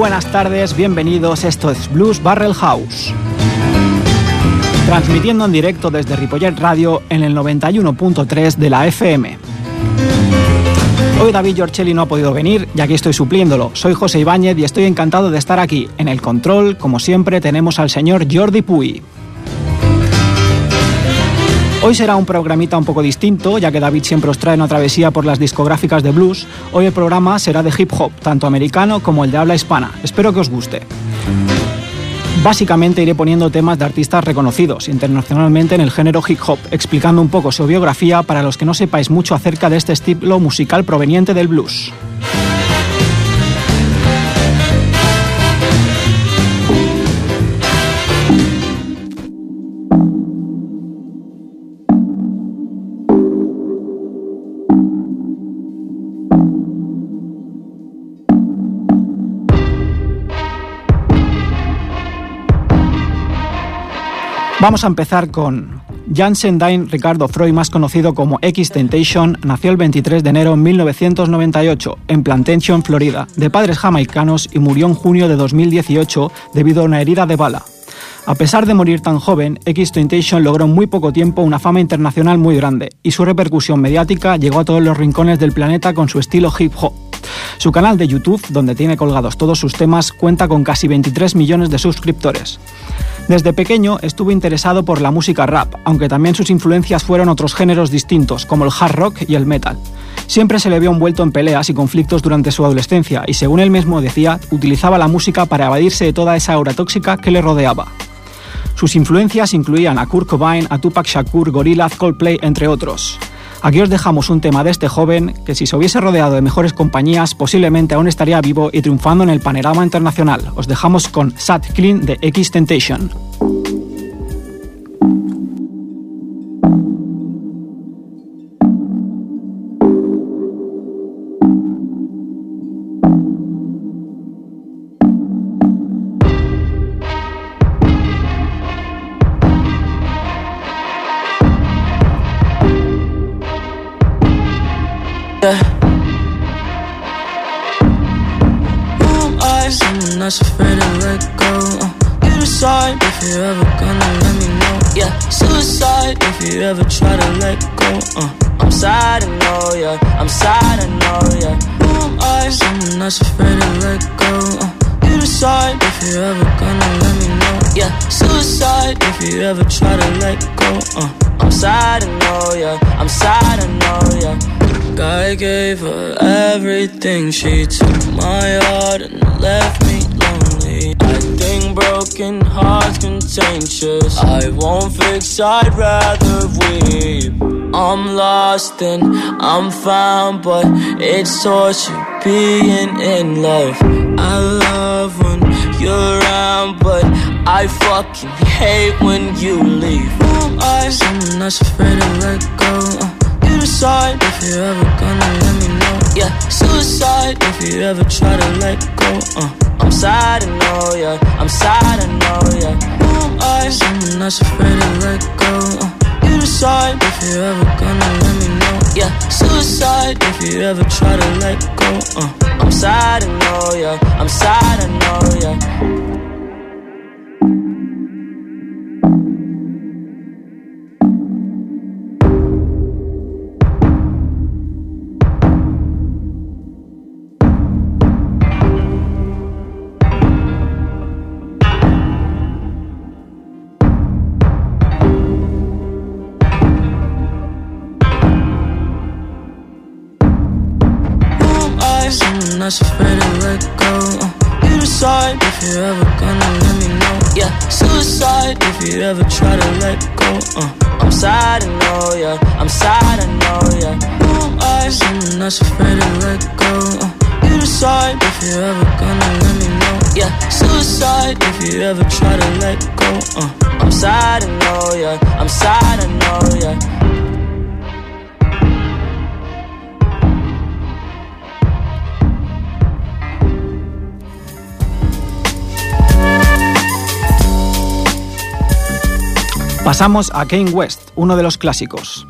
buenas tardes, bienvenidos, esto es Blues Barrel House. Transmitiendo en directo desde Ripollet Radio en el 91.3 de la FM. Hoy David Giorcelli no ha podido venir y aquí estoy supliéndolo. Soy José Ibáñez y estoy encantado de estar aquí. En el control, como siempre, tenemos al señor Jordi Puy. Hoy será un programita un poco distinto, ya que David siempre os trae una travesía por las discográficas de blues. Hoy el programa será de hip hop, tanto americano como el de habla hispana. Espero que os guste. Básicamente iré poniendo temas de artistas reconocidos internacionalmente en el género hip hop, explicando un poco su biografía para los que no sepáis mucho acerca de este estilo musical proveniente del blues. Vamos a empezar con Jansen Dine Ricardo Freud, más conocido como X Temptation, nació el 23 de enero de 1998 en Plantation, Florida, de padres jamaicanos y murió en junio de 2018 debido a una herida de bala. A pesar de morir tan joven, X Temptation logró en muy poco tiempo una fama internacional muy grande y su repercusión mediática llegó a todos los rincones del planeta con su estilo hip hop. Su canal de YouTube, donde tiene colgados todos sus temas, cuenta con casi 23 millones de suscriptores. Desde pequeño estuvo interesado por la música rap, aunque también sus influencias fueron otros géneros distintos, como el hard rock y el metal. Siempre se le vio envuelto en peleas y conflictos durante su adolescencia y, según él mismo decía, utilizaba la música para evadirse de toda esa aura tóxica que le rodeaba. Sus influencias incluían a Kurt Cobain, a Tupac Shakur, Gorillaz, Coldplay, entre otros. Aquí os dejamos un tema de este joven que si se hubiese rodeado de mejores compañías posiblemente aún estaría vivo y triunfando en el panorama internacional. Os dejamos con Sad Clean de X Temptation. Everything. She took my heart and left me lonely. I think broken hearts contagious. I won't fix, I'd rather weep. I'm lost and I'm found, but it's torture being in love. I love when you're around, but I fucking hate when you leave. Who am I? Someone that's afraid to let go. Uh, you decide if you're ever gonna suicide if you ever try to let go. Uh. I'm sad, I know, yeah. I'm sad, I know, yeah. Who am I? Someone that's afraid to let go. Uh, you decide if you're ever gonna let me know. Yeah, suicide if you ever try to let go. Uh, I'm sad, I know, yeah. I'm sad, I know, yeah. You ever try to let go. Uh, I'm sad, I know, yeah. I'm sad, I know, yeah. Who am I? Someone that's afraid to let go. Uh, you decide if you're ever gonna let me know. Yeah, suicide if you ever try to let go. Uh, I'm sad, I know, yeah. I'm sad, I know, yeah. Pasamos a Kane West, uno de los clásicos.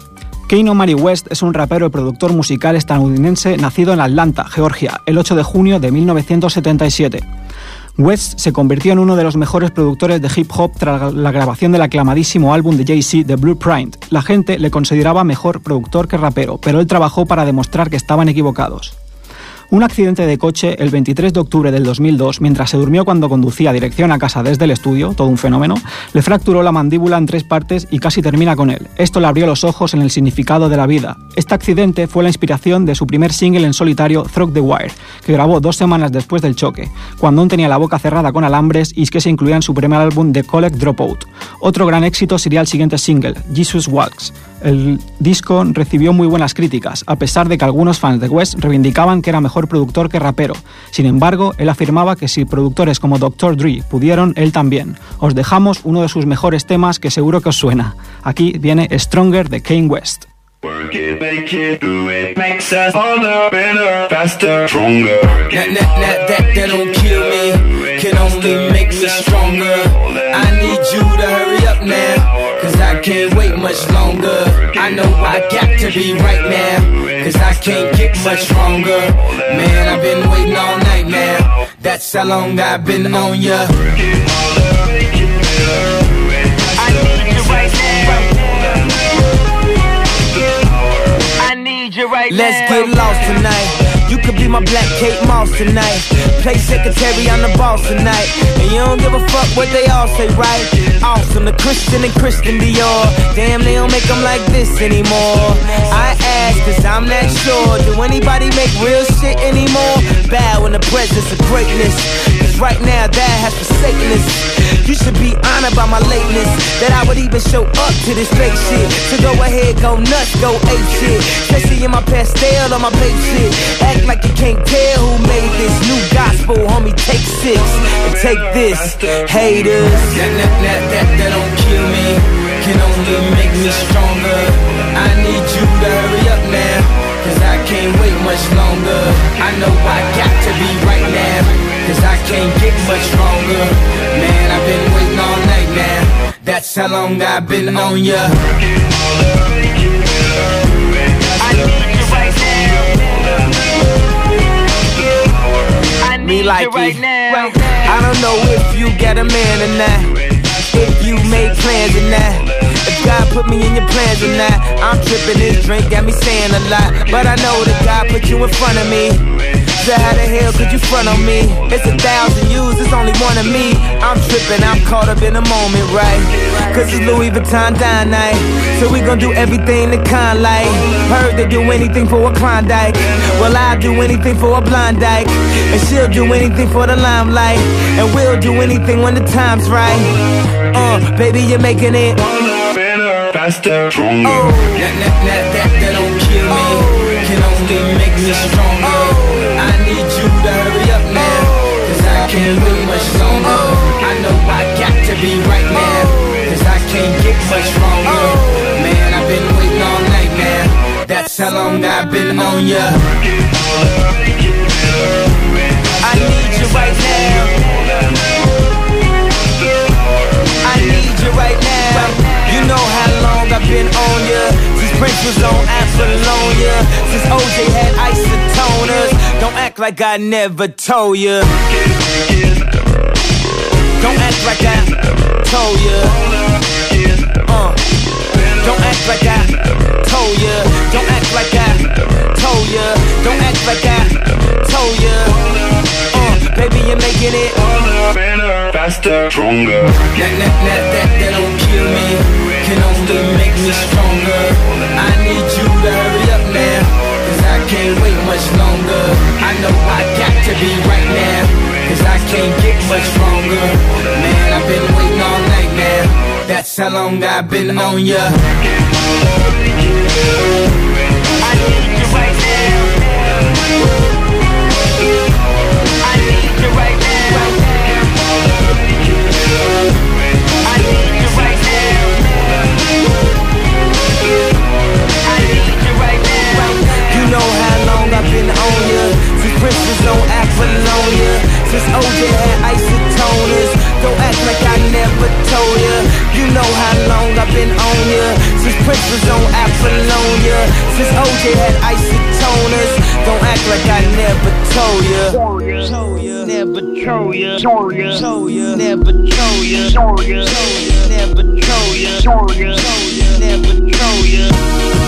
Kane O'Malley West es un rapero y productor musical estadounidense nacido en Atlanta, Georgia, el 8 de junio de 1977. West se convirtió en uno de los mejores productores de hip hop tras la grabación del aclamadísimo álbum de Jay-Z, The Blueprint. La gente le consideraba mejor productor que rapero, pero él trabajó para demostrar que estaban equivocados. Un accidente de coche el 23 de octubre del 2002, mientras se durmió cuando conducía dirección a casa desde el estudio, todo un fenómeno, le fracturó la mandíbula en tres partes y casi termina con él. Esto le abrió los ojos en el significado de la vida. Este accidente fue la inspiración de su primer single en solitario, Through the Wire, que grabó dos semanas después del choque, cuando aún tenía la boca cerrada con alambres y que se incluía en su primer álbum The Collect Dropout. Otro gran éxito sería el siguiente single, Jesus Walks. El disco recibió muy buenas críticas, a pesar de que algunos fans de West reivindicaban que era mejor productor que rapero. Sin embargo, él afirmaba que si productores como Dr. Dre pudieron, él también. Os dejamos uno de sus mejores temas que seguro que os suena. Aquí viene Stronger de Kane West. Work it, make it, do it. Makes us harder, better, faster, stronger. That, that, that, that, that don't kill me. Can only make me stronger. I need you to hurry up now. Cause I can't wait much longer. I know I got to be right now. Cause I can't get much stronger. Man, I've been waiting all night now. That's how long I've been on ya. I need you right now. I need you right Let's get lost tonight. Could be my black Kate Moss tonight. Play secretary, I'm the boss tonight. And you don't give a fuck what they all say, right? Awesome, the Christian and Christian Dior. Damn, they don't make them like this anymore. I ask, cause I'm not sure. Do anybody make real shit anymore? Bow in the presence of greatness. Cause right now, that has forsaken us. You should be honored by my lateness. That I would even show up to this fake shit. So go ahead, go nuts, go ape shit. Especially in my pastel or my babe shit. Act like you can't tell who made this new gospel, homie. Take six and take this, haters. That, that, that, that, that don't kill me. Can only make me stronger. I need you to hurry up now. Cause I can't wait much longer. I know I got to be right now. Cause I can't get much stronger. Man, I've been waiting all night now. That's how long I've been on ya. I need you right now. I need like you right now. I don't know if you got a man or not. If you made plans or not. If God put me in your plans or not. I'm tripping this drink, got me saying a lot. But I know that God put you in front of me. So how the hell could you front on me? It's a thousand yous, it's only one of me. I'm tripping, I'm caught up in the moment, right? Cause it's Louis Vuitton dine night. So we gon' do everything the kind like. Heard they do anything for a Klondike. Well, I'll do anything for a blind dyke. And she'll do anything for the limelight. And we'll do anything when the time's right. Uh, baby, you're making it. Better, faster, stronger. Oh, that, that, that, that, that don't kill me. Can only make me stronger. Can't wait much longer. I know I got to be right now. Cause I can't get much stronger. Man, I've been waiting all night now. That's how long I've been on ya. I need you right now. I need you right now. You know how long I've been on ya. Since Prince was on Apollonia. Since OJ had. Don't act like I never told ya. Don't act like I told ya. Uh. Don't act like I told ya. Don't act like I told ya. Don't act like I told ya. Uh, baby, you're making it. Better, faster, stronger. That, that, that, that, that don't kill me. Can only make me stronger. I need you can't wait much longer. I know I got to be right now. Cause I can't get much stronger. Man, I've been waiting all night now. That's how long I've been on ya. I need you right now. I need you right now. On ya. Since Prince was on Apollonia. Since OJ had isotoners. Don't act like I never told ya. You know how long I've been on ya. Since Prince was on Apollonia. Since OJ had isotoners. Don't act like I never told ya. Told ya. Never troll ya. Never troll ya. Troll ya. Never troll ya. Never troll ya.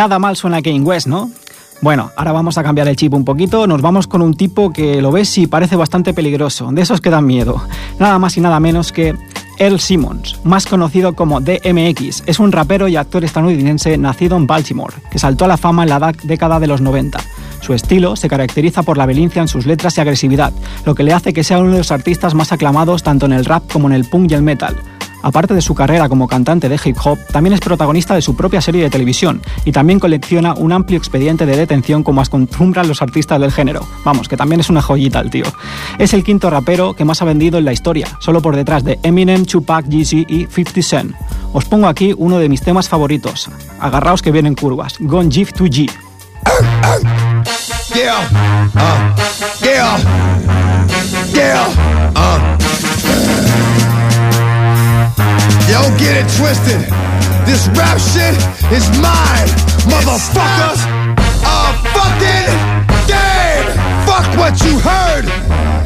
Nada mal suena Kane West, ¿no? Bueno, ahora vamos a cambiar el chip un poquito. Nos vamos con un tipo que lo ves y parece bastante peligroso. De esos que dan miedo. Nada más y nada menos que Earl Simmons, más conocido como DMX. Es un rapero y actor estadounidense nacido en Baltimore, que saltó a la fama en la da- década de los 90. Su estilo se caracteriza por la violencia en sus letras y agresividad, lo que le hace que sea uno de los artistas más aclamados tanto en el rap como en el punk y el metal. Aparte de su carrera como cantante de hip hop, también es protagonista de su propia serie de televisión y también colecciona un amplio expediente de detención como acostumbran los artistas del género. Vamos, que también es una joyita el tío. Es el quinto rapero que más ha vendido en la historia, solo por detrás de Eminem, Tupac, Jeezy y 50 Cent. Os pongo aquí uno de mis temas favoritos. Agarraos que vienen curvas. Gone Give to G. Yeah, yeah, yeah. Yo, get it twisted. This rap shit is mine, motherfuckers. A fucking game. Fuck what you heard.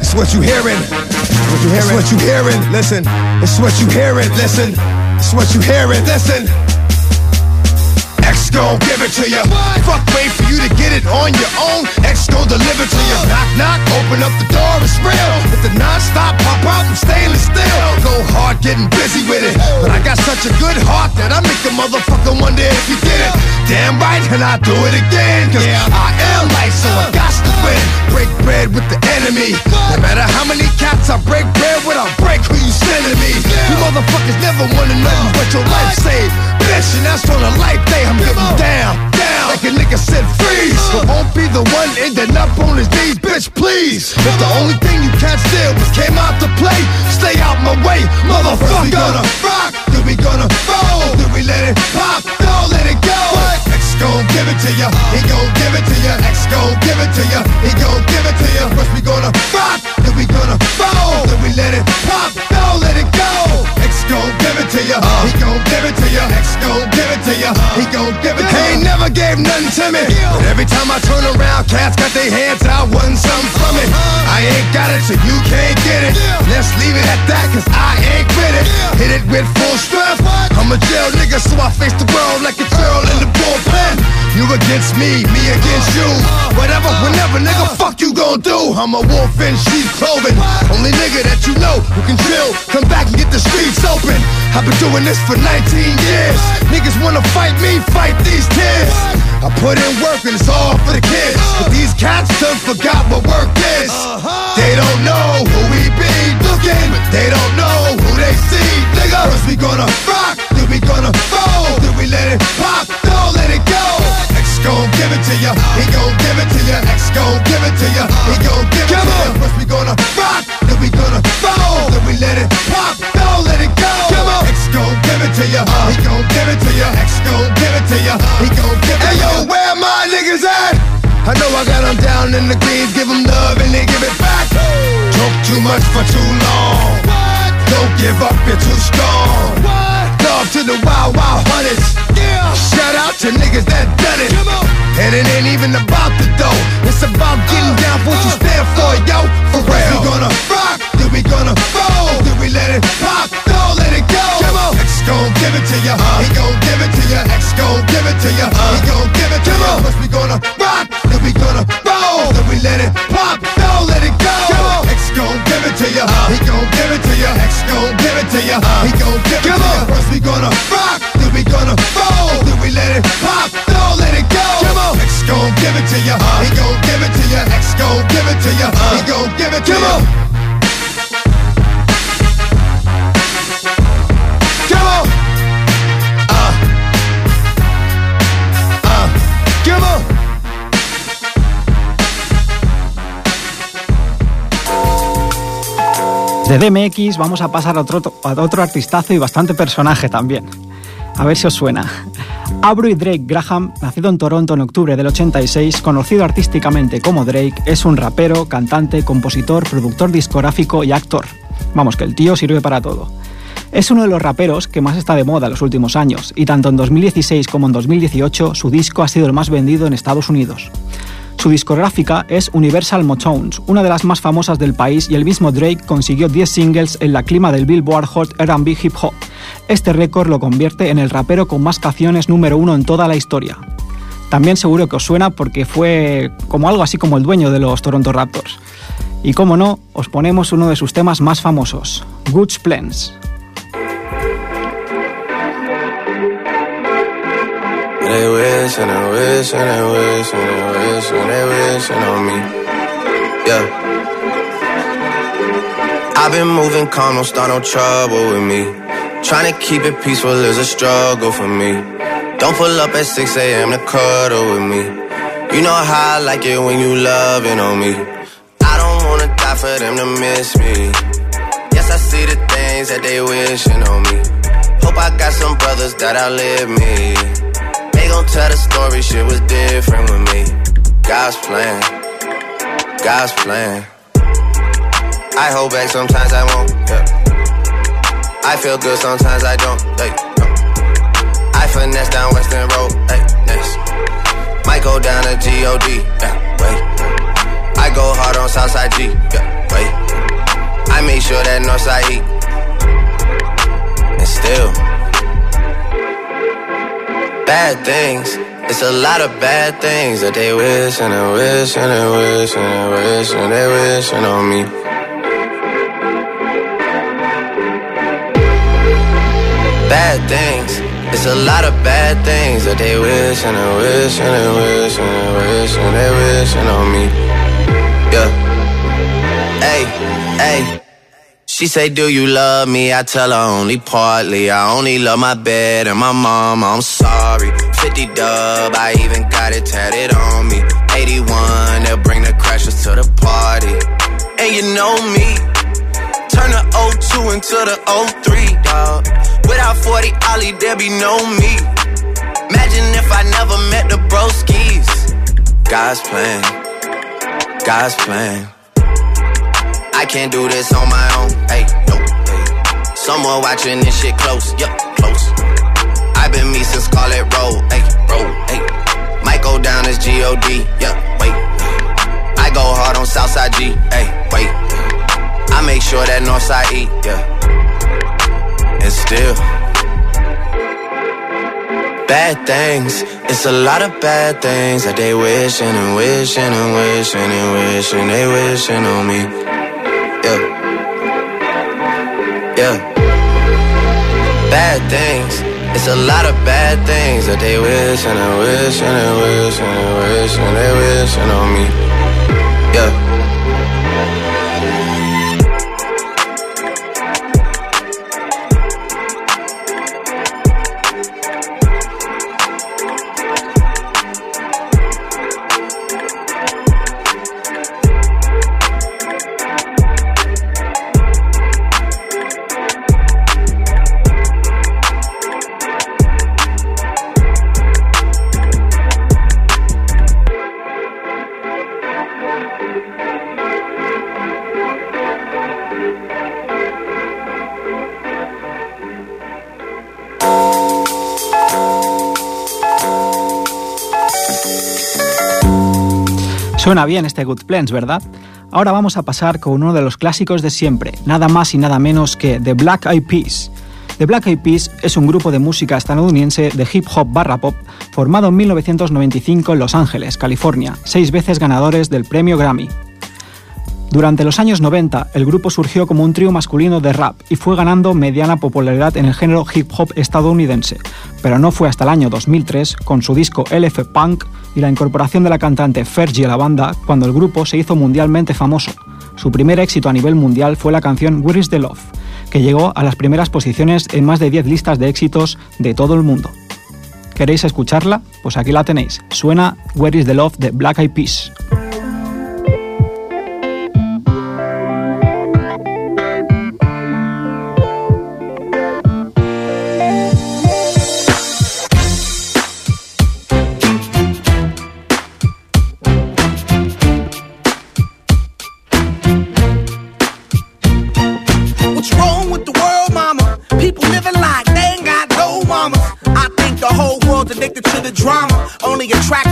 It's what you hearing. What you hearing? It's what you hearing. Listen. It's what you hearing. Listen. It's what you hearing. Listen. Gon' give it to ya. Fuck, wait for you to get it on your own. X gon' deliver to ya. Knock, knock, open up the door, it's real. Let the non-stop pop out and stainless steel. Go hard, getting busy with it. But I got such a good heart that I make a motherfucker wonder if you did it. Damn right, and I do it again. Cause I am light, so I got to win. Break bread with the enemy. No matter how many cats I break bread with, I'll break who you sending me. You motherfuckers never wanted nothing but your life saved. Bitch, and that's on a life day. I'm getting down, down. Like a nigga said freeze. But won't be the one ending up on his knees, bitch, please. If the only thing you can't steal was came out to play, stay out my way, motherfucker. we gonna rock, then we gonna roll, then we let it pop, don't let it go. X gon' give it to ya, he gon' give it to ya. X gon' give it to ya, he gon' give it to ya. First we gonna rock, then we gonna roll, then we let it pop, don't let it go. X gon' give it to ya, he gon' give it to ya. X gon' give it to ya, he gon' give it to ya. He ain't never gave nothing to me, but every time I turn around, cats got their hands out, wanting something from it. I ain't got it, so you can't get it. Let's leave it at that, cause I ain't with it. Hit it with full strength. I'm a jail nigga, so I face the world like a girl in the bullpen. You against me, me against you. Uh-huh. Whatever, whenever, nigga, uh-huh. fuck you gon' do. I'm a wolf in sheep's clothing. Only nigga that you know who can drill. Come back and get the streets open. I've been doing this for 19 years. Niggas wanna fight me, fight these tears. I put in work and it's all for the kids. But these cats done forgot what work is. Uh-huh. They don't know who give up, you're too strong. Love to the wild, wild hunters. Yeah. Shout out to niggas that done it. And it ain't even about the dough. It's about getting uh, down for what you uh. stand for, yo. For real. We gonna rock, then we gonna roll, then we let it pop, don't let it go. Come on. X gon' give it to ya, he gon' give it to ya. X gon' give it to ya, he gon' give it to ya. First we gonna rock, then we gonna roll, then we let it pop, don't let it go gon' give it to you. He gon' give it to ya. X gon' give it to you. He gon' give it to ya. First we gonna rock, then we gonna roll, then we let it pop, don't let it go. Come on. X gon' give it to you. He gon' give it to ya. X gon' give it to you. He gon' give it to ya. Come on. De DMX vamos a pasar a otro, a otro artistazo y bastante personaje también. A ver si os suena. Avery Drake Graham, nacido en Toronto en octubre del 86, conocido artísticamente como Drake, es un rapero, cantante, compositor, productor discográfico y actor. Vamos, que el tío sirve para todo. Es uno de los raperos que más está de moda en los últimos años, y tanto en 2016 como en 2018 su disco ha sido el más vendido en Estados Unidos. Su discográfica es Universal Motones, una de las más famosas del país, y el mismo Drake consiguió 10 singles en la clima del Billboard Hot R&B Hip Hop. Este récord lo convierte en el rapero con más canciones número uno en toda la historia. También seguro que os suena porque fue como algo así como el dueño de los Toronto Raptors. Y como no, os ponemos uno de sus temas más famosos, Goods Plans. They wish and they wish and they wish and they wish and they wishing on me. Yeah. I've been moving calm, don't start no trouble with me. Trying to keep it peaceful is a struggle for me. Don't pull up at 6 a.m. to cuddle with me. You know how I like it when you loving on me. I don't wanna die for them to miss me. Yes, I see the things that they wishing on me. Hope I got some brothers that outlive me. Gon' tell the story, shit was different with me. God's plan, God's plan. I hold back, sometimes I won't. Yeah. I feel good, sometimes I don't. Hey, no. I finesse down Western Road. Hey, next. Might go down to G-O-D. Yeah, wait. I go hard on Southside G. Yeah, wait. I make sure that Northside eat. And still. Bad things. It's a lot of bad things that they wish and they wish and they wish and they wish and they wishing on me. Bad things. It's a lot of bad things that they wish and they wish and they wish and they wish and they wishing on me. Yeah. Hey, hey. She say, Do you love me? I tell her only partly. I only love my bed and my mom. I'm sorry. 50 dub, I even got it tatted on me. 81, they'll bring the crashers to the party. And you know me, turn the 02 into the 03, dog. Without 40 Ollie, there be no me. Imagine if I never met the broskies. God's plan, God's plan. I can't do this on my own. Someone watching this shit close. Yup, close. I've been me since Scarlet Road. Hey, road. Hey. Might go down as G-O-D. Yup, wait. I go hard on Southside G. Hey, wait. I make sure that Northside eat. Yeah. And still. Bad things, it's a lot of bad things that they wishing and wishing and wishing and wishing they wishing on me. Bad things. It's a lot of bad things that they wish and they wish and they wish and they wish and they wishing on me. Yeah. Suena bien este Good Plans, ¿verdad? Ahora vamos a pasar con uno de los clásicos de siempre, nada más y nada menos que The Black Eyed Peas. The Black Eyed Peas es un grupo de música estadounidense de hip hop barra pop formado en 1995 en Los Ángeles, California, seis veces ganadores del premio Grammy. Durante los años 90, el grupo surgió como un trío masculino de rap y fue ganando mediana popularidad en el género hip hop estadounidense, pero no fue hasta el año 2003, con su disco LF Punk y la incorporación de la cantante Fergie a la banda, cuando el grupo se hizo mundialmente famoso. Su primer éxito a nivel mundial fue la canción Where is the Love, que llegó a las primeras posiciones en más de 10 listas de éxitos de todo el mundo. ¿Queréis escucharla? Pues aquí la tenéis. Suena Where is the Love de Black Eyed Peas. track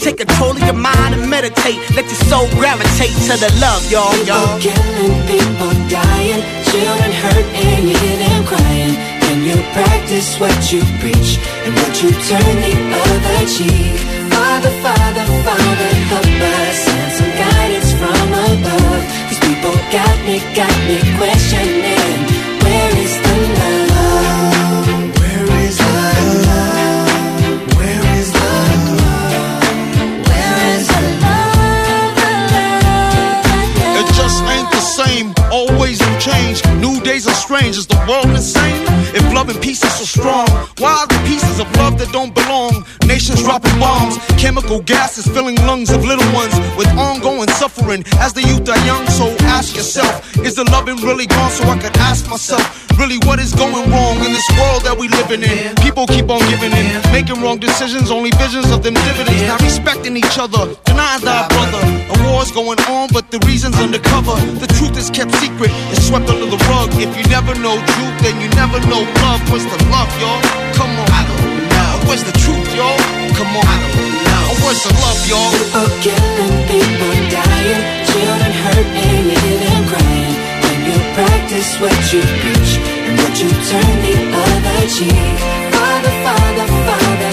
Take control of your mind and meditate. Let your soul gravitate to the love, y'all, y'all. People killing, people dying, children hurt and you hear them crying. When you practice what you preach and what you turn the other cheek. Father, Father, Father, help us send some guidance from above. These people got me, got me questioning. always change. New days are strange. Is the world insane? If love and peace is so strong, why are the pieces of love that don't belong? Nations dropping bombs, chemical gases filling lungs of little ones with ongoing suffering as the youth are young. So ask yourself, is the loving really gone? So I could ask myself, really, what is going wrong in this world that we living in? People keep on giving in, making wrong decisions, only visions of them dividends, not respecting each other, denying thy brother. A war's going on, but the reason's undercover. The truth is kept secret, it's swept under the rug. If you never know truth, then you never know love. Where's the love, y'all? Come on. I don't know. Where's the truth, y'all? Come on. I don't know. Where's the love, y'all? People killing, people dying, children hurt and you hear them crying. When you practice what you preach and what you turn the other cheek. Father, Father, Father,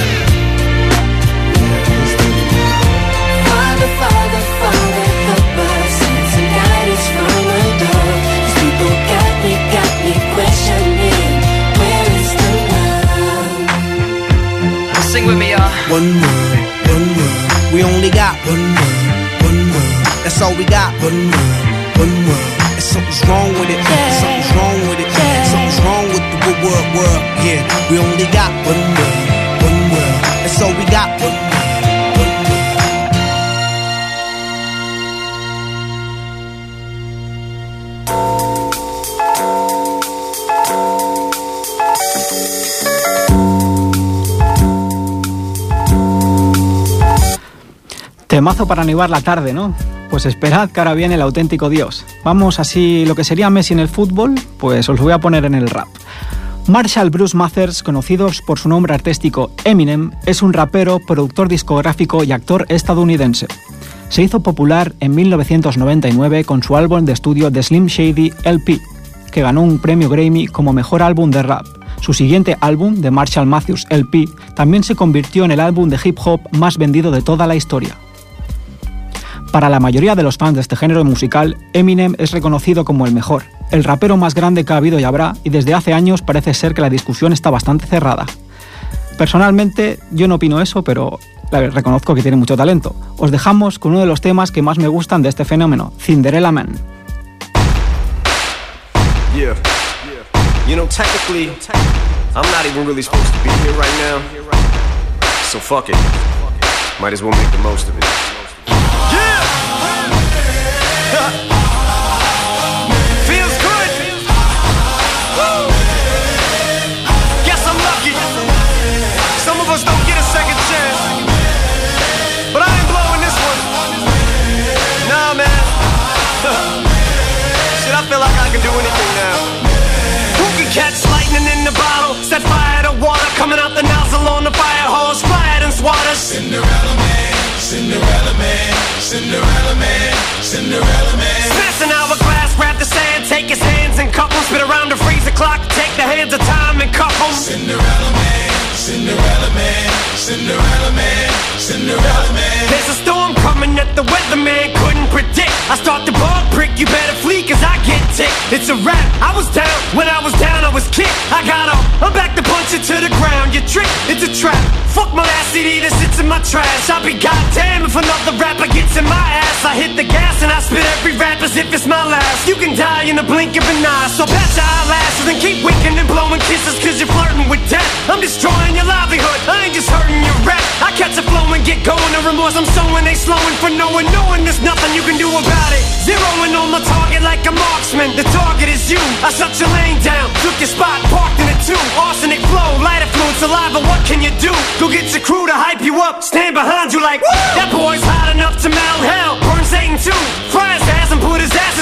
Sing with me, y'all. One world, one world. We only got one world, one world. That's all we got. One world, one world. And something's wrong with it. Something's wrong with it. Something's wrong with the wo- world, world. Yeah, we only got one world, one world. That's all we got. Temazo para animar la tarde, ¿no? Pues esperad que ahora viene el auténtico Dios. Vamos así, lo que sería Messi en el fútbol, pues os lo voy a poner en el rap. Marshall Bruce Mathers, conocido por su nombre artístico Eminem, es un rapero, productor discográfico y actor estadounidense. Se hizo popular en 1999 con su álbum de estudio The Slim Shady LP, que ganó un premio Grammy como mejor álbum de rap. Su siguiente álbum, The Marshall Mathers LP, también se convirtió en el álbum de hip hop más vendido de toda la historia. Para la mayoría de los fans de este género musical, Eminem es reconocido como el mejor, el rapero más grande que ha habido y habrá, y desde hace años parece ser que la discusión está bastante cerrada. Personalmente, yo no opino eso, pero reconozco que tiene mucho talento. Os dejamos con uno de los temas que más me gustan de este fenómeno, Cinderella Man. So fuck it. Might as well make the most of it. Feels good. Guess I'm lucky. Some of us don't get a second chance. But I ain't blowing this one. Nah, man. Shit, I feel like I can do anything now. Who can catch lightning in bottle? Set fire to water coming out the nozzle on the fire hose. Fire and swatter. Cinderella man, Cinderella Cinderella man, Cinderella man. Smash clock, take the hands of time and cuff 'em. Cinderella man, Cinderella man, Cinderella man, Cinderella man. There's a storm coming that the weatherman couldn't predict. I start the ball prick, you better flee cause I get ticked. It's a rap, I was down, when I was down I was kicked. I got up, I'm back to punch it to the ground. You trick, it's a trap. Fuck my ass CD that sits in my trash. I'll be goddamn if another rapper gets in my ass. I hit the gas and I spit every rap as if it's my last. You can die in the blink of an eye, so pat your eyelashes and keep winking and blowing kisses cause you're flirting with death. I'm destroying your livelihood, I ain't just hurting your rap. I catch a flow and get going, the remorse I'm sowing, they slowing for knowing, knowing there's nothing you can do about it. Zeroing on my target like a marksman, the target is you. I shut your lane down, took your spot, parked in it too. Arsenic flow, lighter fluid, saliva, what can you do? Go get your crew to hype you up, stand behind you like, Woo! that boy's hot enough to melt hell. Burn Satan too, fry his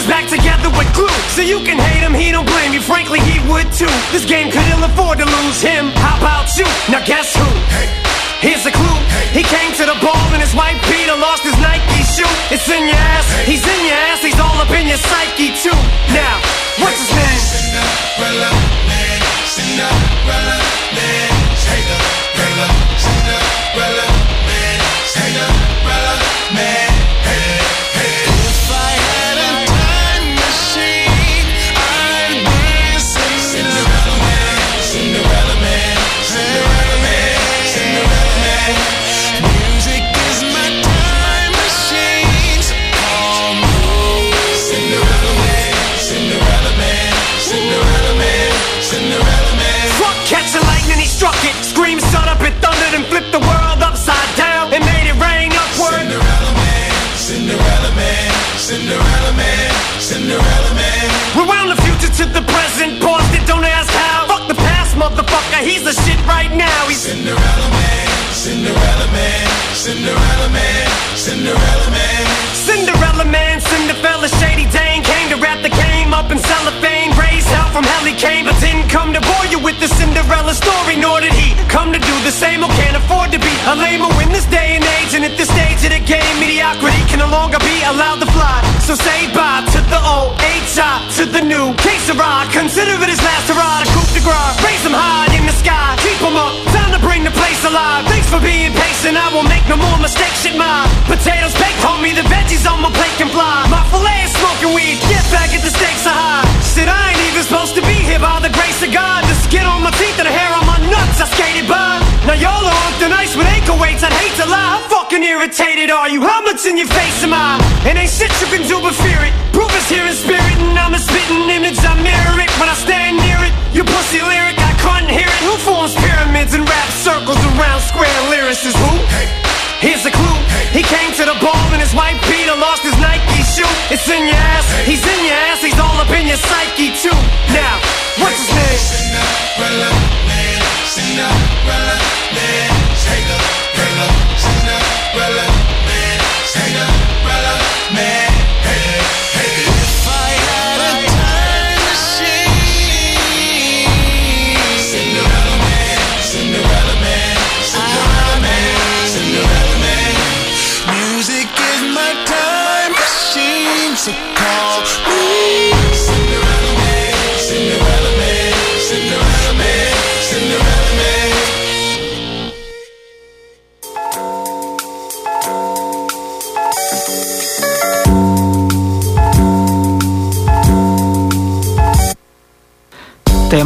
back together with glue. So you can hate him, he don't blame you, frankly he would too. This game could ill afford to lose him. How about you? Now guess who? Hey. Here's a clue. Hey. He came to the ball and his white Peter, lost his Nike shoe. It's in your ass, Hey. he's in your ass, he's all up in your psyche too. Now, what's his name? Cinderella man, Cinderella man, Cinderella, Cinderella man, Cinderella man.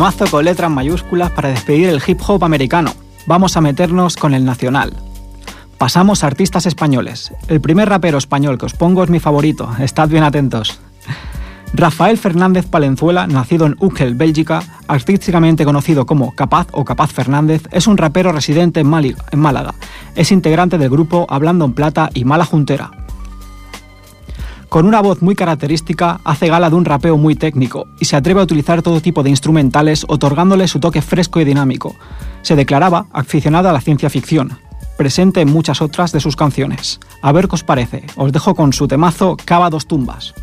Temazo con letras mayúsculas para despedir el hip hop americano. Vamos a meternos con el nacional. Pasamos a artistas españoles. El primer rapero español que os pongo es mi favorito, estad bien atentos. Rafael Fernández Palenzuela, nacido en Uckel, Bélgica, artísticamente conocido como Capaz o Capaz Fernández, es un rapero residente en, Málaga. En Málaga. Es integrante del grupo Hablando en Plata y Mala Juntera. Con una voz muy característica, hace gala de un rapeo muy técnico y se atreve a utilizar todo tipo de instrumentales otorgándole su toque fresco y dinámico. Se declaraba aficionado a la ciencia ficción, presente en muchas otras de sus canciones. A ver qué os parece, os dejo con su temazo Cava dos tumbas.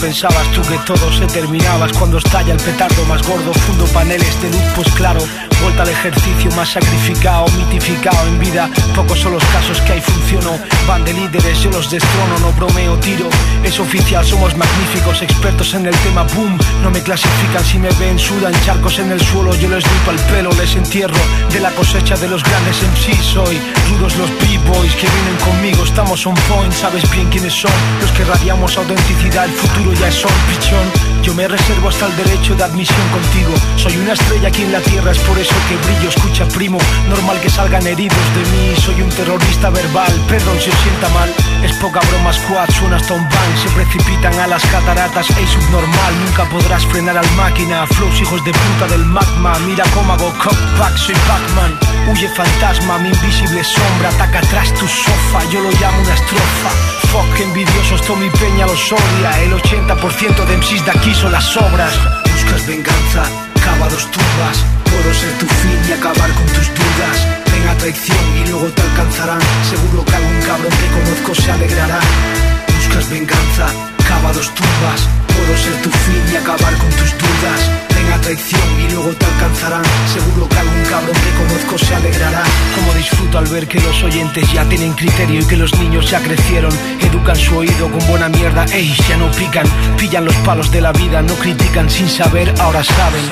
Pensabas tú que todo se terminaba. Cuando estalla el petardo más gordo fundo paneles de luz pues claro vuelta al ejercicio más sacrificado mitificado en vida. Pocos son los casos que hay funciono. Van de líderes yo los destrono no bromeo tiro. Es oficial somos magníficos expertos en el tema boom. No me clasifican si me ven sudan charcos en el suelo. Yo les lipo el pelo les entierro de la cosecha de los grandes en sí soy rudos los b-boys que vienen conmigo estamos on point sabes bien quiénes son los que radiamos autenticidad el futuro ya es pichón. Yo me reservo hasta el derecho de admisión contigo. Soy una estrella aquí en la tierra, es por eso que brillo Escucha primo, normal que salgan heridos de mí Soy un terrorista verbal, perdón si os sienta mal Es poca broma squad, suena hasta un bang. Se precipitan a las cataratas, es subnormal. Nunca podrás frenar al máquina Flows hijos de puta del magma. Mira cómo hago cockback, soy Pac-Man. Huye fantasma, mi invisible sombra Ataca atrás tu sofá, yo lo llamo una estrofa. Fuck, envidiosos, todo mi peña los odia. El 80% de MCs de aquí son las obras. Buscas venganza, cava dos tumbas Puedo ser tu fin y acabar con tus dudas. Venga traición y luego te alcanzarán. Seguro que algún cabrón que conozco se alegrará. Buscas venganza, cava dos tumbas Puedo ser tu fin y acabar con tus dudas. Venga traición y luego te alcanzarán. Seguro que algún cabrón que conozco se alegrará. Como disfruto al ver que los oyentes ya tienen criterio Y que los niños ya crecieron. Educan su oído con buena mierda. Ey, ya no pican. Pillan los palos de la vida No critican sin saber, ahora saben.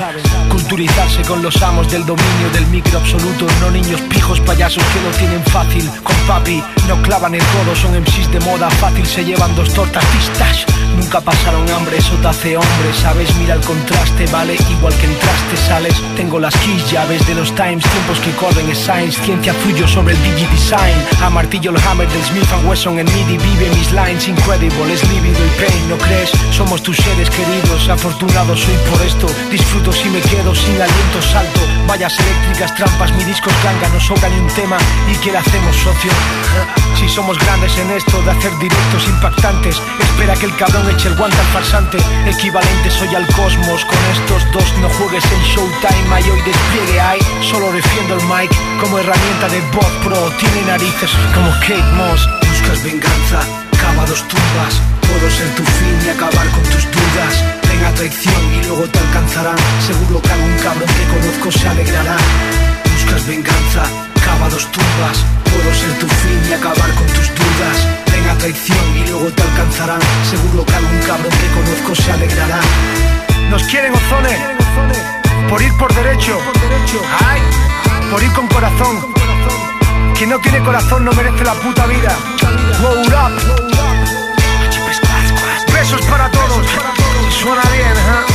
Culturizarse con los amos del dominio del micro absoluto. No niños pijos payasos que lo tienen fácil. Con papi no clavan el codo Son MCs de moda. Fácil Se llevan dos tortas. Pistas Nunca pasaron hambre, eso te hace hombre ¿Sabes? Mira el contraste, vale Igual que entraste, sales. Tengo las keys, llaves de los times Tiempos que corren es science. Ciencia fluyo sobre el digidesign A martillo el hammer del Smith Wesson En MIDI vive mis lines. Incredible, es lívido y pain ¿No crees? Somos tus seres queridos Afortunado soy por esto. Disfruto si me quedo sin aliento Salto, vallas eléctricas, trampas Mi disco es ganga, no sobra ni un tema ¿Y qué le hacemos, socio? Si somos grandes en esto de hacer directos impactantes Espera que el cabrón eche el guante al farsante Equivalente soy al cosmos Con estos dos no juegues en Showtime Hay hoy despliegue hay Solo defiendo el mic como herramienta de bot pro Tiene narices como Kate Moss Buscas venganza, cava dos tumbas. Puedo ser tu fin y acabar con tus dudas. Venga traición y luego te alcanzarán. Seguro que algún cabrón que conozco se alegrará. Buscas venganza, cava dos tumbas. Puedo ser tu fin y acabar con tus dudas. Venga traición y luego te alcanzarán. Seguro que algún cabrón que conozco se alegrará. Nos quieren ozone Por ir por derecho. Por ir con corazón Quien no tiene corazón no merece la puta vida Wow up Besos para todos suena bien, ¿eh?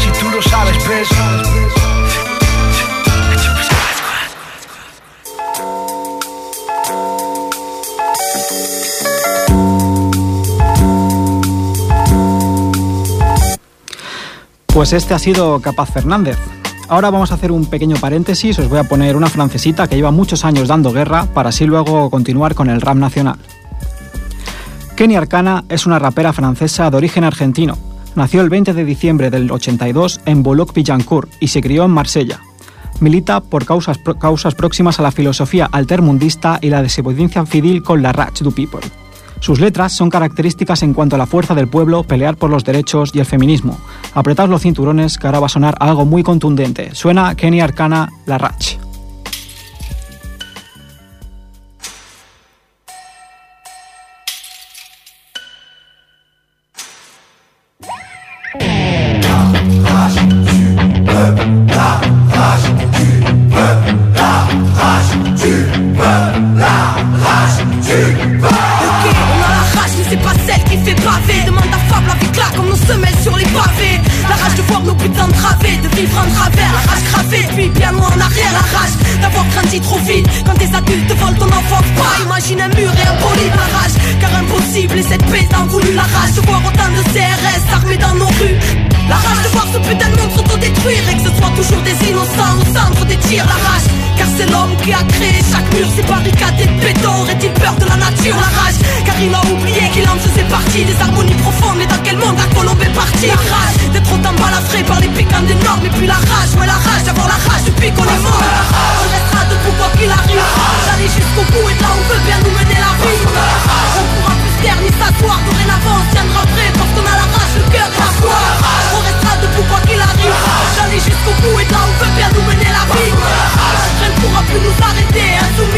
Si tú lo sabes, pues Pues este ha sido Capaz Fernández. Ahora vamos a hacer un pequeño paréntesis, os voy a poner una francesita que lleva muchos años dando guerra para así luego continuar con el rap nacional. Kenny Arcana es una rapera francesa de origen argentino. Nació el 20 de diciembre del 82 en Boulogne-Billancourt y se crió en Marsella. Milita por causas, causas próximas a la filosofía altermundista y la desobediencia civil con la Rach du People. Sus letras son características en cuanto a la fuerza del pueblo, pelear por los derechos y el feminismo. Apretaos los cinturones que ahora va a sonar algo muy contundente. Suena Kenny Arcana La Rach.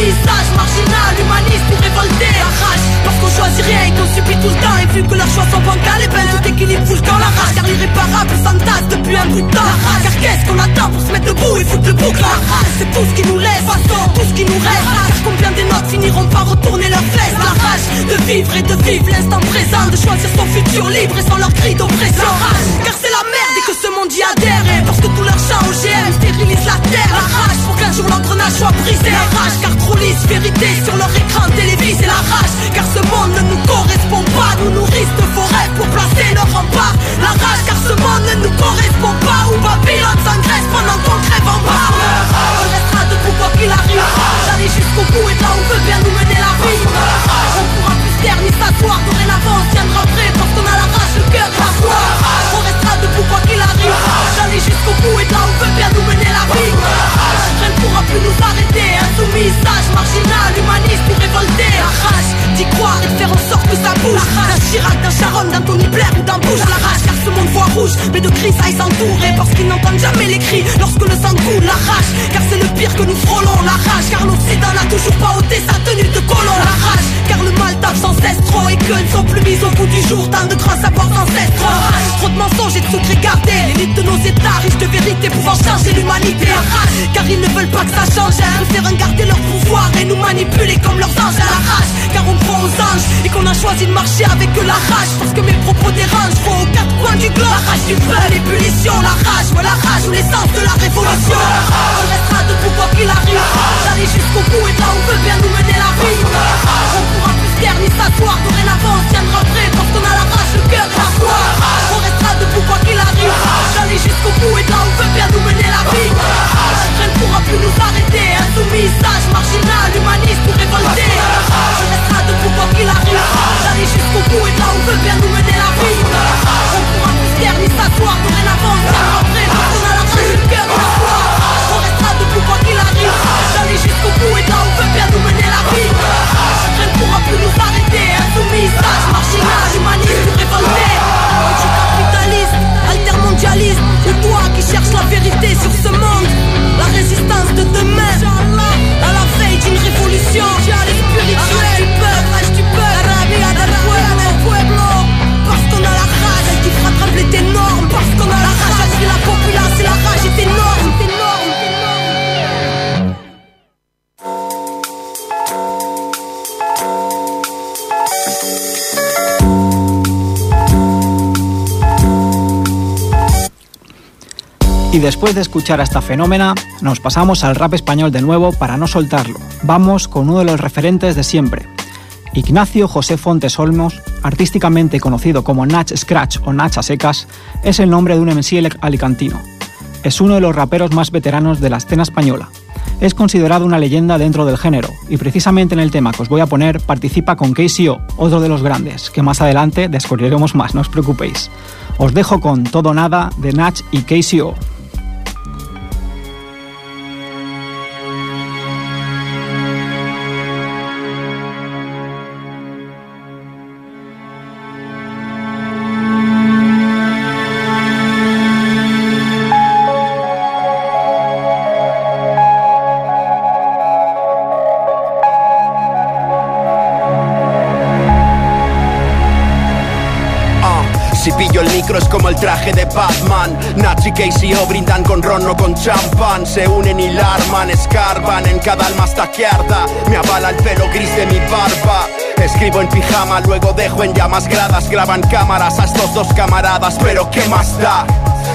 Marginal, humaniste ou révolté. La rage, parce qu'on choisit rien et qu'on subit tout le temps. Et vu que leurs choix sont bancals, et ben tout équilibre fout le. La rage, car l'irréparable s'entasse depuis un bout de temps. La rage, car qu'est-ce qu'on attend pour se mettre debout et foutre le boucle La rage, c'est tout ce qui nous laisse, façon, tout ce qui nous reste. Combien des nôtres finiront par retourner leurs fesses? La rage, de vivre et de vivre l'instant présent. De choisir son futur libre et sans leur cri d'oppression. La rage, car c'est la merde monde y adhère. Et parce que tout leur chant OGM stérilise la terre. La rage, pour qu'un jour l'engrenage soit brisé. La rage, car trop lisse vérité sur leur écran télévisé. La rage, car ce monde ne nous correspond pas. Nous nourrissent de rêves pour placer leur rempart. La rage, car ce monde ne nous correspond pas. Où Babylone s'engraisse pendant qu'on crève en bas. On restera debout quoi qu'il arrive. D'aller jusqu'au bout et là on veut bien nous mener la vie. On pourra plus taire ni s'asseoir. Dorénavant on tiendra prêt parce qu'on a la rage, le cœur, la foi. On restera debout quoi qu'il D'aller jusqu'au bout et là on veut bien nous mener la vie. Rien ne pourra plus nous arrêter. Insoumis, sage, marginal, humaniste ou révolté. Croire et faire en sorte que ça bouge. D'un Chirac, d'un Sharon, d'un Tony Blair ou d'un Bush. La rage car ce monde voit rouge, mais de cris ça s'entourer parce qu'ils n'entendent jamais les cris lorsque le sang coule. La rage car c'est le pire que nous frôlons. La rage car l'Occident n'a toujours pas ôté sa tenue de colon. La rage car le mal tape sans cesse trop et que ne sont plus mis au bout du jour. Tant de grands savoirs ancestraux. Trop de mensonges et de secrets gardés. L'élite de nos états riches de vérité pouvant changer l'humanité. La rage car ils ne veulent pas que ça change. Ils préfèrent garder leur pouvoir et nous manipuler comme leurs anges. À la rage car on croit aux anges et qu'on a choisi de marcher avec la rage parce que mes propos dérangent. Faut aux quatre coins du globe. La rage du feu, l'ébullition, la rage, ouais la rage ou l'essence de la révolution. On restera debout quoi qu'il arrive. D'aller jusqu'au bout et là on veut bien nous mener la vie. Y después de escuchar a esta fenómena, nos pasamos al rap español de nuevo para no soltarlo. Vamos con uno de los referentes de siempre. Ignacio José Fontes Olmos, artísticamente conocido como Nach Scratch o Nach a secas, es el nombre de un MC alicantino. Es uno de los raperos más veteranos de la escena española. Es considerado una leyenda dentro del género, y precisamente en el tema que os voy a poner participa con KCO, otro de los grandes, que más adelante descubriremos más, no os preocupéis. Os dejo con Todo Nada de Nach y KCO. Es como el traje de Batman. Nachi KCO brindan con ron o con champán. Se unen y larman, escarban en cada alma hasta que. Me avala el pelo gris de mi barba. Escribo en pijama, luego dejo en llamas gradas. Graban cámaras a estos dos camaradas, pero ¿qué más da?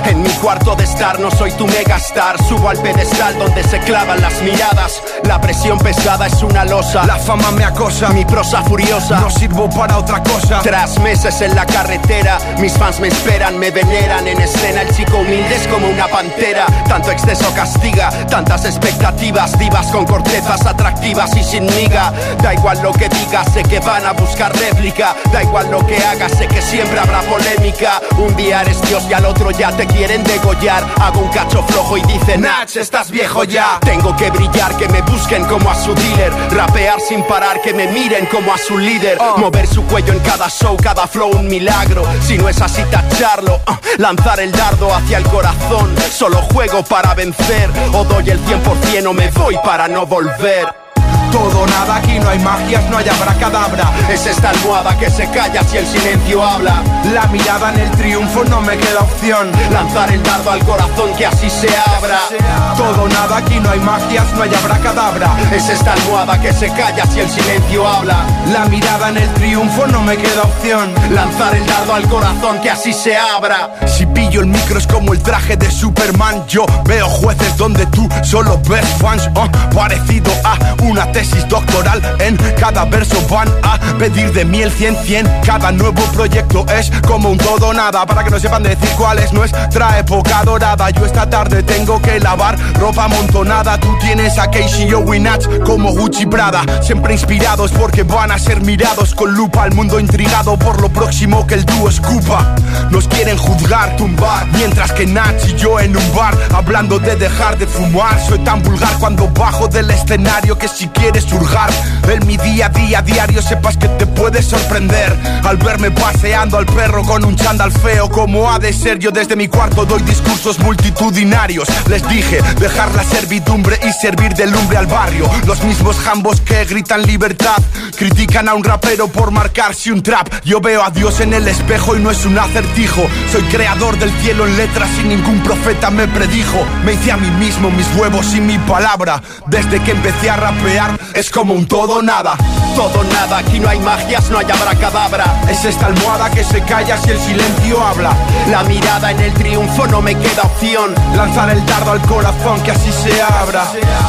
En mi cuarto de estar no soy tu megastar. Subo al pedestal donde se clavan las miradas. La presión pesada es una losa. La fama me acosa, Mi prosa furiosa. No sirvo para otra cosa. Tras meses en la carretera Mis fans me esperan, me veneran. En escena el chico humilde es como una pantera. Tanto exceso castiga, tantas expectativas. Divas con cortezas atractivas y sin miga. Da igual lo que digas, sé que van a buscar réplica. Da igual lo que hagas, sé que siempre habrá polémica Un día eres Dios y al otro ya te quieren degollar. Hago un cacho flojo y dicen Nach, estás viejo ya Tengo que brillar, que me busquen como a su dealer. Rapear sin parar, que me miren como a su líder. Mover su cuello en cada show, cada flow un milagro. Si no es así tacharlo. Ah, Lanzar el dardo hacia el corazón. Solo juego para vencer. O doy el 100% o me voy para no volver Todo nada, aquí no hay magias, no hay abracadabra. Es esta almohada que se calla si el silencio habla La mirada en el triunfo no me queda opción. Lanzar el dardo al corazón que así se abra Todo nada, aquí no hay magias, no hay abracadabra. Es esta almohada que se calla si el silencio habla La mirada en el triunfo no me queda opción. Lanzar el dardo al corazón que así se abra Si pillo el micro es como el traje de Superman. Yo veo jueces donde tú solo ves fans. oh, parecido a una tesis doctoral. En cada verso van a pedir de mí el 100-100. Cada nuevo proyecto es como un todo nada. Para que no sepan decir cuál es nuestra época dorada. Yo esta tarde tengo que lavar ropa amontonada. Tú tienes a Casey Natch como Gucci Prada. Siempre inspirados porque van a ser mirados con lupa. El mundo intrigado por lo próximo que el dúo escupa. Nos quieren juzgar, tumbar. Mientras que Nach y yo en un bar hablando de dejar de fumar. Soy tan vulgar cuando bajo del escenario que si quieres hurgar. En mi día a día diario sepas que te puedes sorprender. Al verme paseando al perro con un chándal feo como ha de ser yo desde mi cuarto doy discursos multitudinarios. Les dije dejar la servidumbre y servir de lumbre al barrio. Los mismos jambos que gritan libertad critican a un rapero por marcarse un trap. Yo veo a Dios en el espejo y no es un acertijo. Soy creador del cielo en letras y ningún profeta me predijo. Me hice a mí mismo mis huevos y mi palabra. Desde que empecé a rapear es como un todo nada. Todo nada, aquí no hay magias, no hay abracadabra. Es esta almohada que se calla si el silencio habla. La mirada en el triunfo no me queda opción. Lanzar el dardo al corazón que así se abra.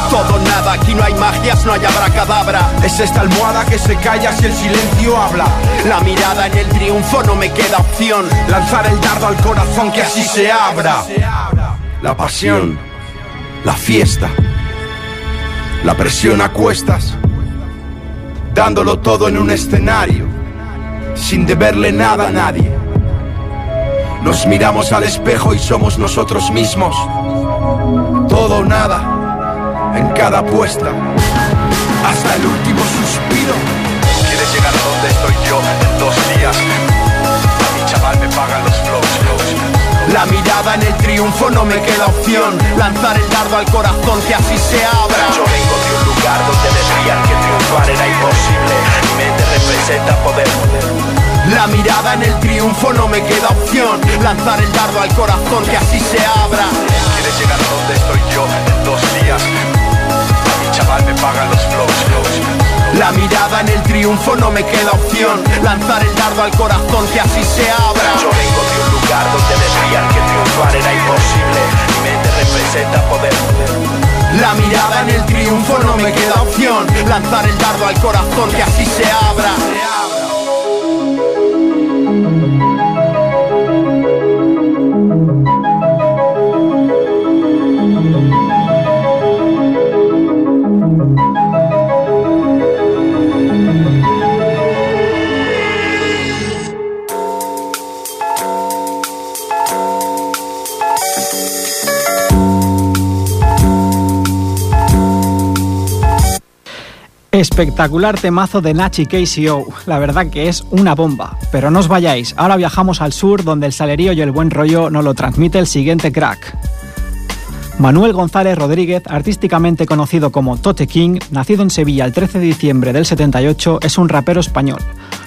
Todo nada, aquí no hay magias, no hay abracadabra. Es esta almohada que se calla si el silencio habla. La mirada en el triunfo no me queda opción. Lanzar el dardo al corazón que así se abra. La pasión la fiesta la presión a cuestas dándolo todo en un escenario sin deberle nada a nadie. Nos miramos al espejo y somos nosotros mismos. Todo o nada en cada apuesta hasta el último suspiro. ¿Quieres llegar a donde estoy yo en dos días? La mirada en el triunfo no me queda opción Lanzar el dardo al corazón que así se abra Yo vengo de un lugar donde decían que triunfar era imposible. Mi mente representa poder. La mirada en el triunfo no me queda opción Lanzar el dardo al corazón que así se abra ¿Quieres llegar a donde estoy yo en dos días? Mi chaval me pagan los flows. La mirada en el triunfo no me queda opción Lanzar el dardo al corazón que así se abra Yo vengo de un lugar donde decían que triunfar era imposible. Mi mente representa poder. La mirada en el triunfo no me queda opción Lanzar el dardo al corazón que así se abra Espectacular temazo de Nachi KCO, la verdad que es una bomba. Pero no os vayáis, ahora viajamos al sur donde el salerío y el buen rollo nos lo transmite el siguiente crack. Manuel González Rodríguez, artísticamente conocido como Tote King, nacido en Sevilla el 13 de diciembre del 78, es un rapero español.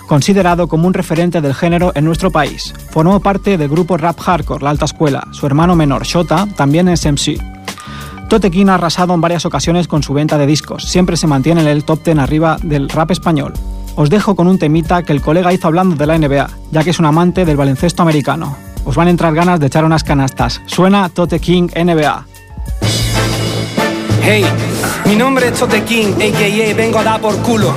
considerado como un referente del género en nuestro país. Formó parte del grupo rap hardcore La Alta Escuela. Su hermano menor, Shota, también es MC. Tote King ha arrasado en varias ocasiones con su venta de discos. Siempre se mantiene en el top 10 arriba del rap español. Os dejo con un temita que el colega hizo hablando de la NBA, ya que es un amante del baloncesto americano. Os van a entrar ganas de echar unas canastas. Suena Tote King NBA. Hey, mi nombre es Tote King, a.k.a. vengo a dar por culo.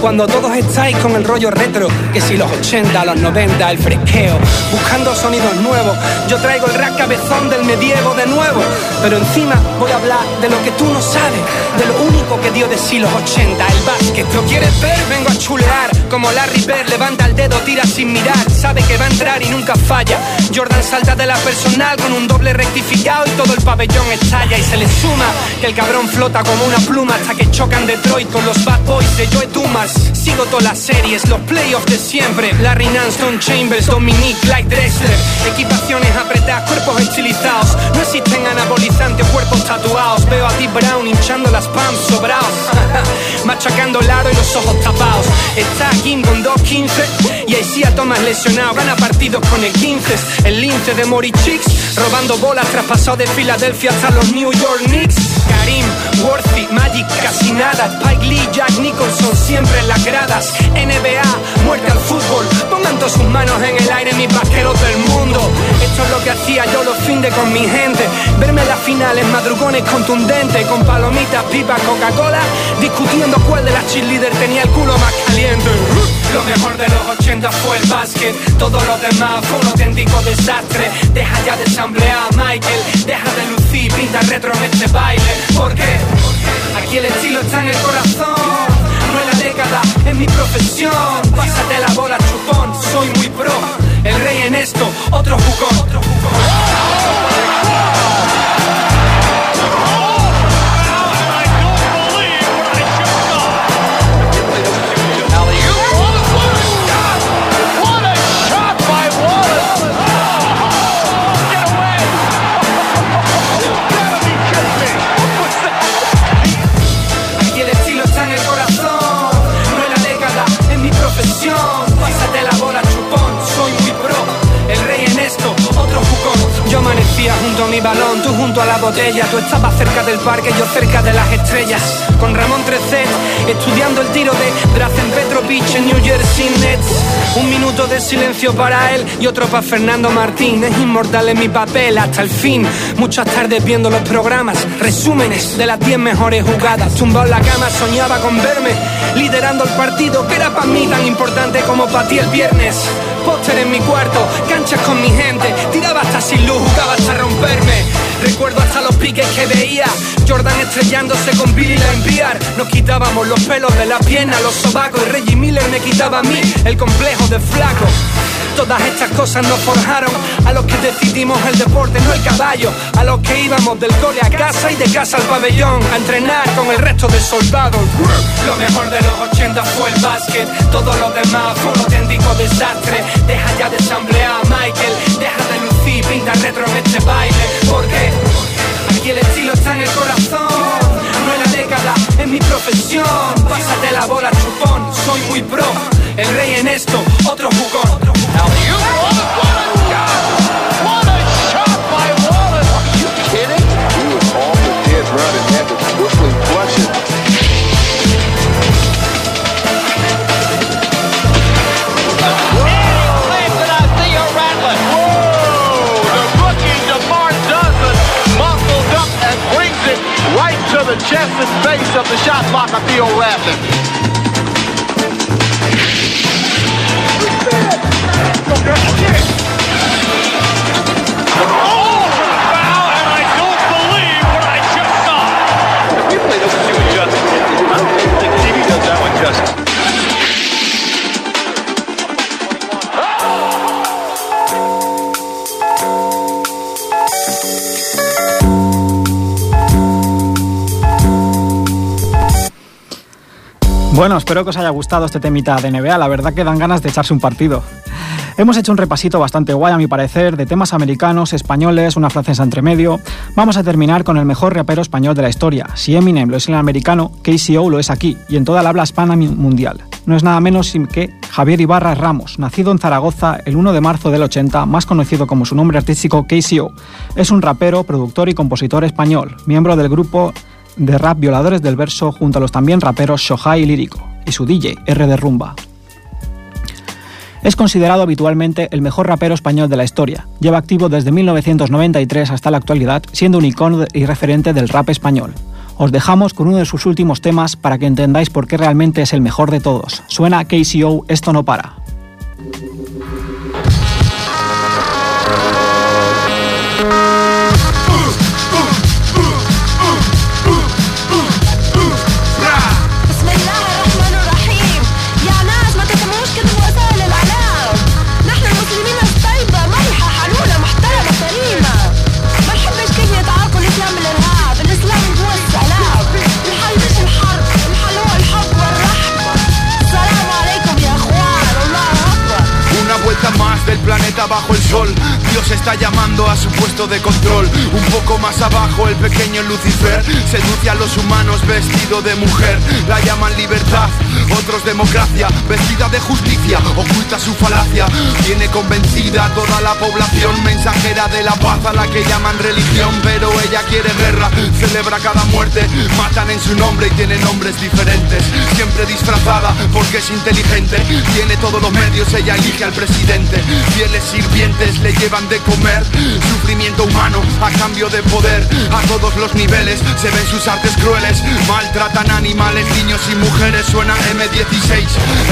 Cuando todos estáis con el rollo retro, que si los 80, los 90, el fresqueo, buscando sonidos nuevos, yo traigo el rap cabezón del medievo de nuevo. Pero encima voy a hablar de lo que tú no sabes, de lo único que dio de sí los 80, el básquet. ¿Lo quieres ver? Vengo a chulear, como Larry Bird, levanta el dedo, tira sin mirar, sabe que va a entrar y nunca falla. Jordan salta de la personal con un doble rectificado y todo el pabellón estalla y se le suma que el cabrón flota como una pluma hasta que chocan Detroit con los Bad Boys de Joe Dumas. Sigo todas las series, los playoffs de siempre. Larry Nance, Chambers, Dominique, Clyde Drexler. Equipaciones apretadas, cuerpos estilizados. No existen anabolizantes, cuerpos tatuados. Veo a T. Brown hinchando las pams sobrados. Machacando el y los ojos tapados. Está Kim con 2.15 y Aisia Thomas lesionado. Gana partidos con el 15. El lince de Mori Chicks. Robando bolas traspasado de Filadelfia hasta los New York Knicks. Karim, Worthy, Magic, casi nada. Spike Lee, Jack Nicholson, siempre en las gradas. NBA, muerte al fútbol. Pongan todas sus manos en el aire, mis vaqueros del mundo. Esto es lo que hacía yo los fines con mi gente. Verme las finales, madrugones contundentes. Con palomitas, pipas, Coca-Cola. Discutiendo cuál de las cheerleaders tenía el culo más caliente. Lo mejor de los 80 fue el básquet. Todo lo demás fue un auténtico desastre. Deja ya de samplear a Michael. Deja de lucir, pinta retro en este baile. ¿Por qué? Aquí el estilo está en el corazón. No en mi profesión. Pásate la bola, chupón. Soy muy pro. El rey en esto, otro jugón. Otro Aquí balón, tú junto a la botella. Tú estabas cerca del parque, yo cerca de las estrellas. Con Ramón 13, estudiando el tiro de Drazen Petrovic en New Jersey Nets. Un minuto de silencio para él y otro para Fernando Martín. Es inmortal en mi papel hasta el fin. Muchas tardes viendo los programas, resúmenes de las 10 mejores jugadas. Tumbado en la cama, soñaba con verme liderando el partido que era para mí tan importante como para ti el viernes. Póster en mi cuarto, canchas con mi gente, tiraba hasta sin luz, jugaba hasta romperme. Recuerdo hasta los piques que veía, Jordan estrellándose con Billy la enviar. Nos quitábamos los pelos de la pierna, los sobacos y Reggie Miller me quitaba a mí el complejo de flaco. Todas estas cosas nos forjaron a los que decidimos el deporte, no el caballo. A los que íbamos del cole a casa y de casa al pabellón a entrenar con el resto de soldados. Lo mejor de los 80 fue el básquet, todo lo demás fue un auténtico desastre. Deja ya de samplear a Michael, deja de lucir, pinta retro en este baile. ¿Por the shot clock, I feel rattling. Bueno, espero que os haya gustado este temita de NBA. La verdad que dan ganas de echarse un partido. Hemos hecho un repasito bastante guay a mi parecer de temas americanos, españoles, una francesa entre medio. Vamos a terminar con el mejor rapero español de la historia. Si Eminem lo es en el americano, KCO lo es aquí y en toda la habla hispana mundial. No es nada menos que Javier Ibarra Ramos, nacido en Zaragoza el 1 de marzo del 80, más conocido como su nombre artístico KCO. Es un rapero, productor y compositor español, miembro del grupo de rap Violadores del Verso junto a los también raperos Shohai y Lírico, y su DJ, R de Rumba. Es considerado habitualmente el mejor rapero español de la historia. Lleva activo desde 1993 hasta la actualidad, siendo un icono y referente del rap español. Os dejamos con uno de sus últimos temas para que entendáis por qué realmente es el mejor de todos. Suena KCO, esto no para. Sol. Dios está llamando a su puesto de control. Un poco más abajo, el pequeño Lucifer seduce a los humanos vestido de mujer. La llaman libertad, otros democracia. Vestida de justicia, oculta su falacia. Tiene convencida toda la población, mensajera de la paz a la que llaman religión. Pero ella quiere guerra, celebra cada muerte. Matan en su nombre y tiene nombres diferentes. Siempre disfrazada porque es inteligente. Tiene todos los medios, ella elige al presidente. Fieles sirvientes le llevan de comer. Sufrimiento humano a cambio de poder. A todos los niveles se ven sus artes crueles. Maltratan animales, niños y mujeres. Suena M16,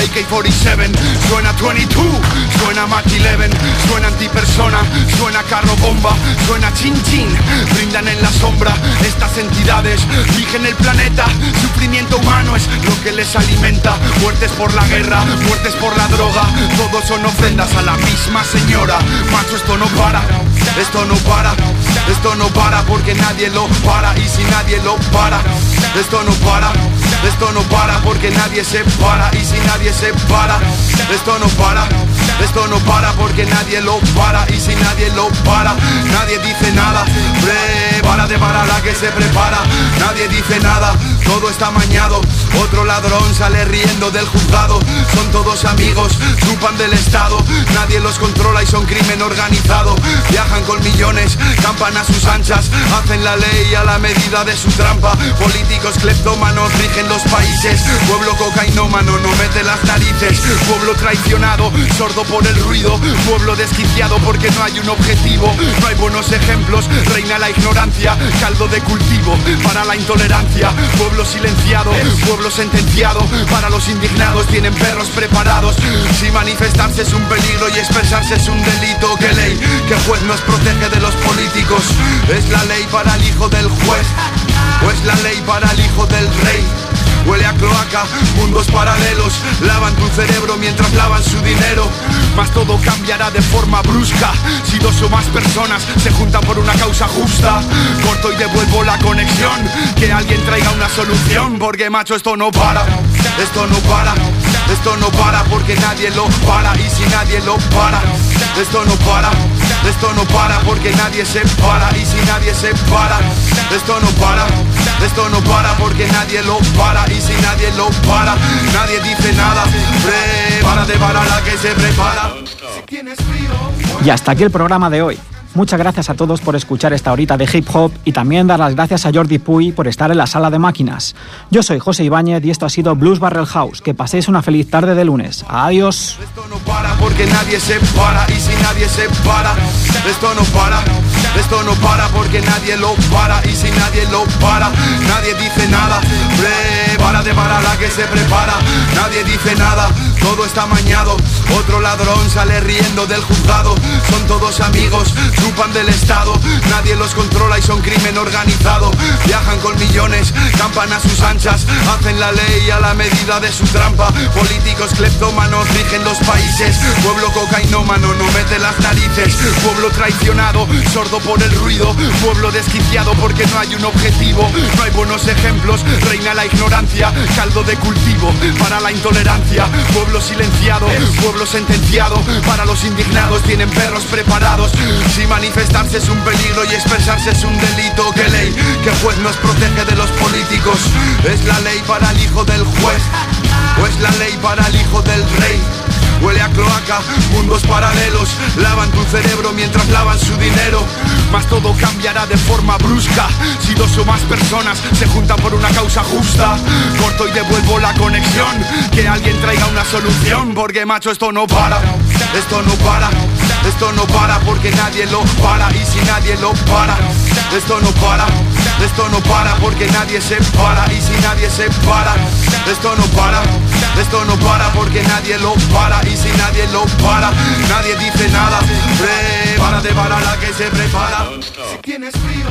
AK-47, suena 22, suena Mach 11, suena antipersona, suena carro bomba, suena chin chin. Brindan en la sombra estas entidades. Rigen el planeta. Sufrimiento humano es lo que les alimenta. Muertes por la guerra, muertes por la droga. Todos son ofrendas a la misma señora. Macho, esto no esto no para, esto no para porque nadie lo para. Y si nadie lo para, esto no para, esto no para porque nadie se para. Y si nadie se para, esto no para. Esto no para porque nadie lo para y si nadie lo para, nadie dice nada. Prepárate para la que se prepara, nadie dice nada, todo está mañado. Otro ladrón sale riendo del juzgado, son todos amigos, chupan del Estado, nadie los controla y son crimen organizado. Viajan con millones, campan a sus anchas, hacen la ley a la medida de su trampa. Políticos cleptómanos rigen los países, pueblo cocainómano no mete las narices, pueblo traicionado, sordo por el ruido, pueblo desquiciado porque no hay un objetivo, no hay buenos ejemplos, reina la ignorancia, caldo de cultivo para la intolerancia, silenciado, pueblo sentenciado, para los indignados tienen perros preparados, si manifestarse es un peligro y expresarse es un delito, que ley, que juez nos protege de los políticos, es la ley para el hijo del juez, o es la ley para el hijo del rey. Huele a cloaca, mundos paralelos Lavan tu cerebro mientras lavan su dinero. Mas todo cambiará de forma brusca Si dos o más personas se juntan por una causa justa. Corto y devuelvo la conexión Que alguien traiga una solución Porque macho esto no para Esto no para Esto no para porque nadie lo para Y si nadie lo para Esto no para Esto no para porque nadie se para Y si nadie se para Esto no para esto no para porque nadie lo para y si nadie lo para, nadie dice nada. Prepárate para la que se prepara. Y hasta aquí el programa de hoy. Muchas gracias a todos por escuchar esta horita de hip hop y también dar las gracias a Jordi Puy por estar en la sala de máquinas. Yo soy José Ibáñez y esto ha sido Blues Barrel House. Que paséis una feliz tarde de lunes. Adiós. Esto no para porque nadie lo para y si nadie lo para, nadie dice nada. Prepárate para la que se prepara, nadie dice nada, todo está mañado. Otro ladrón sale riendo del juzgado, son todos amigos, chupan del Estado, nadie los controla y son crimen organizado. Viajan con millones, campan a sus anchas, hacen la ley a la medida de su trampa. Políticos cleptómanos rigen los países, pueblo cocainómano no mete las narices, pueblo traicionado, sordo por el ruido, pueblo desquiciado porque no hay un objetivo, no hay buenos ejemplos, reina la ignorancia, caldo de cultivo para la intolerancia, pueblo silenciado, pueblo sentenciado, para los indignados tienen perros preparados, si manifestarse es un peligro y expresarse es un delito, que ley, que juez nos protege de los políticos, es la ley para el hijo del juez, o es la ley para el hijo del rey. Huele a cloaca, mundos paralelos Lavan tu cerebro mientras lavan su dinero. Mas todo cambiará de forma brusca Si dos o más personas se juntan por una causa justa. Corto y devuelvo la conexión Que alguien traiga una solución. Porque macho esto no para Esto no para Esto no para porque nadie lo para. Y si nadie lo para Esto no para esto no para porque nadie se para. Y si nadie se para, esto no para, esto no para porque nadie lo para y si nadie lo para, nadie dice nada. Prepárate para la que se prepara. Si tienes frío,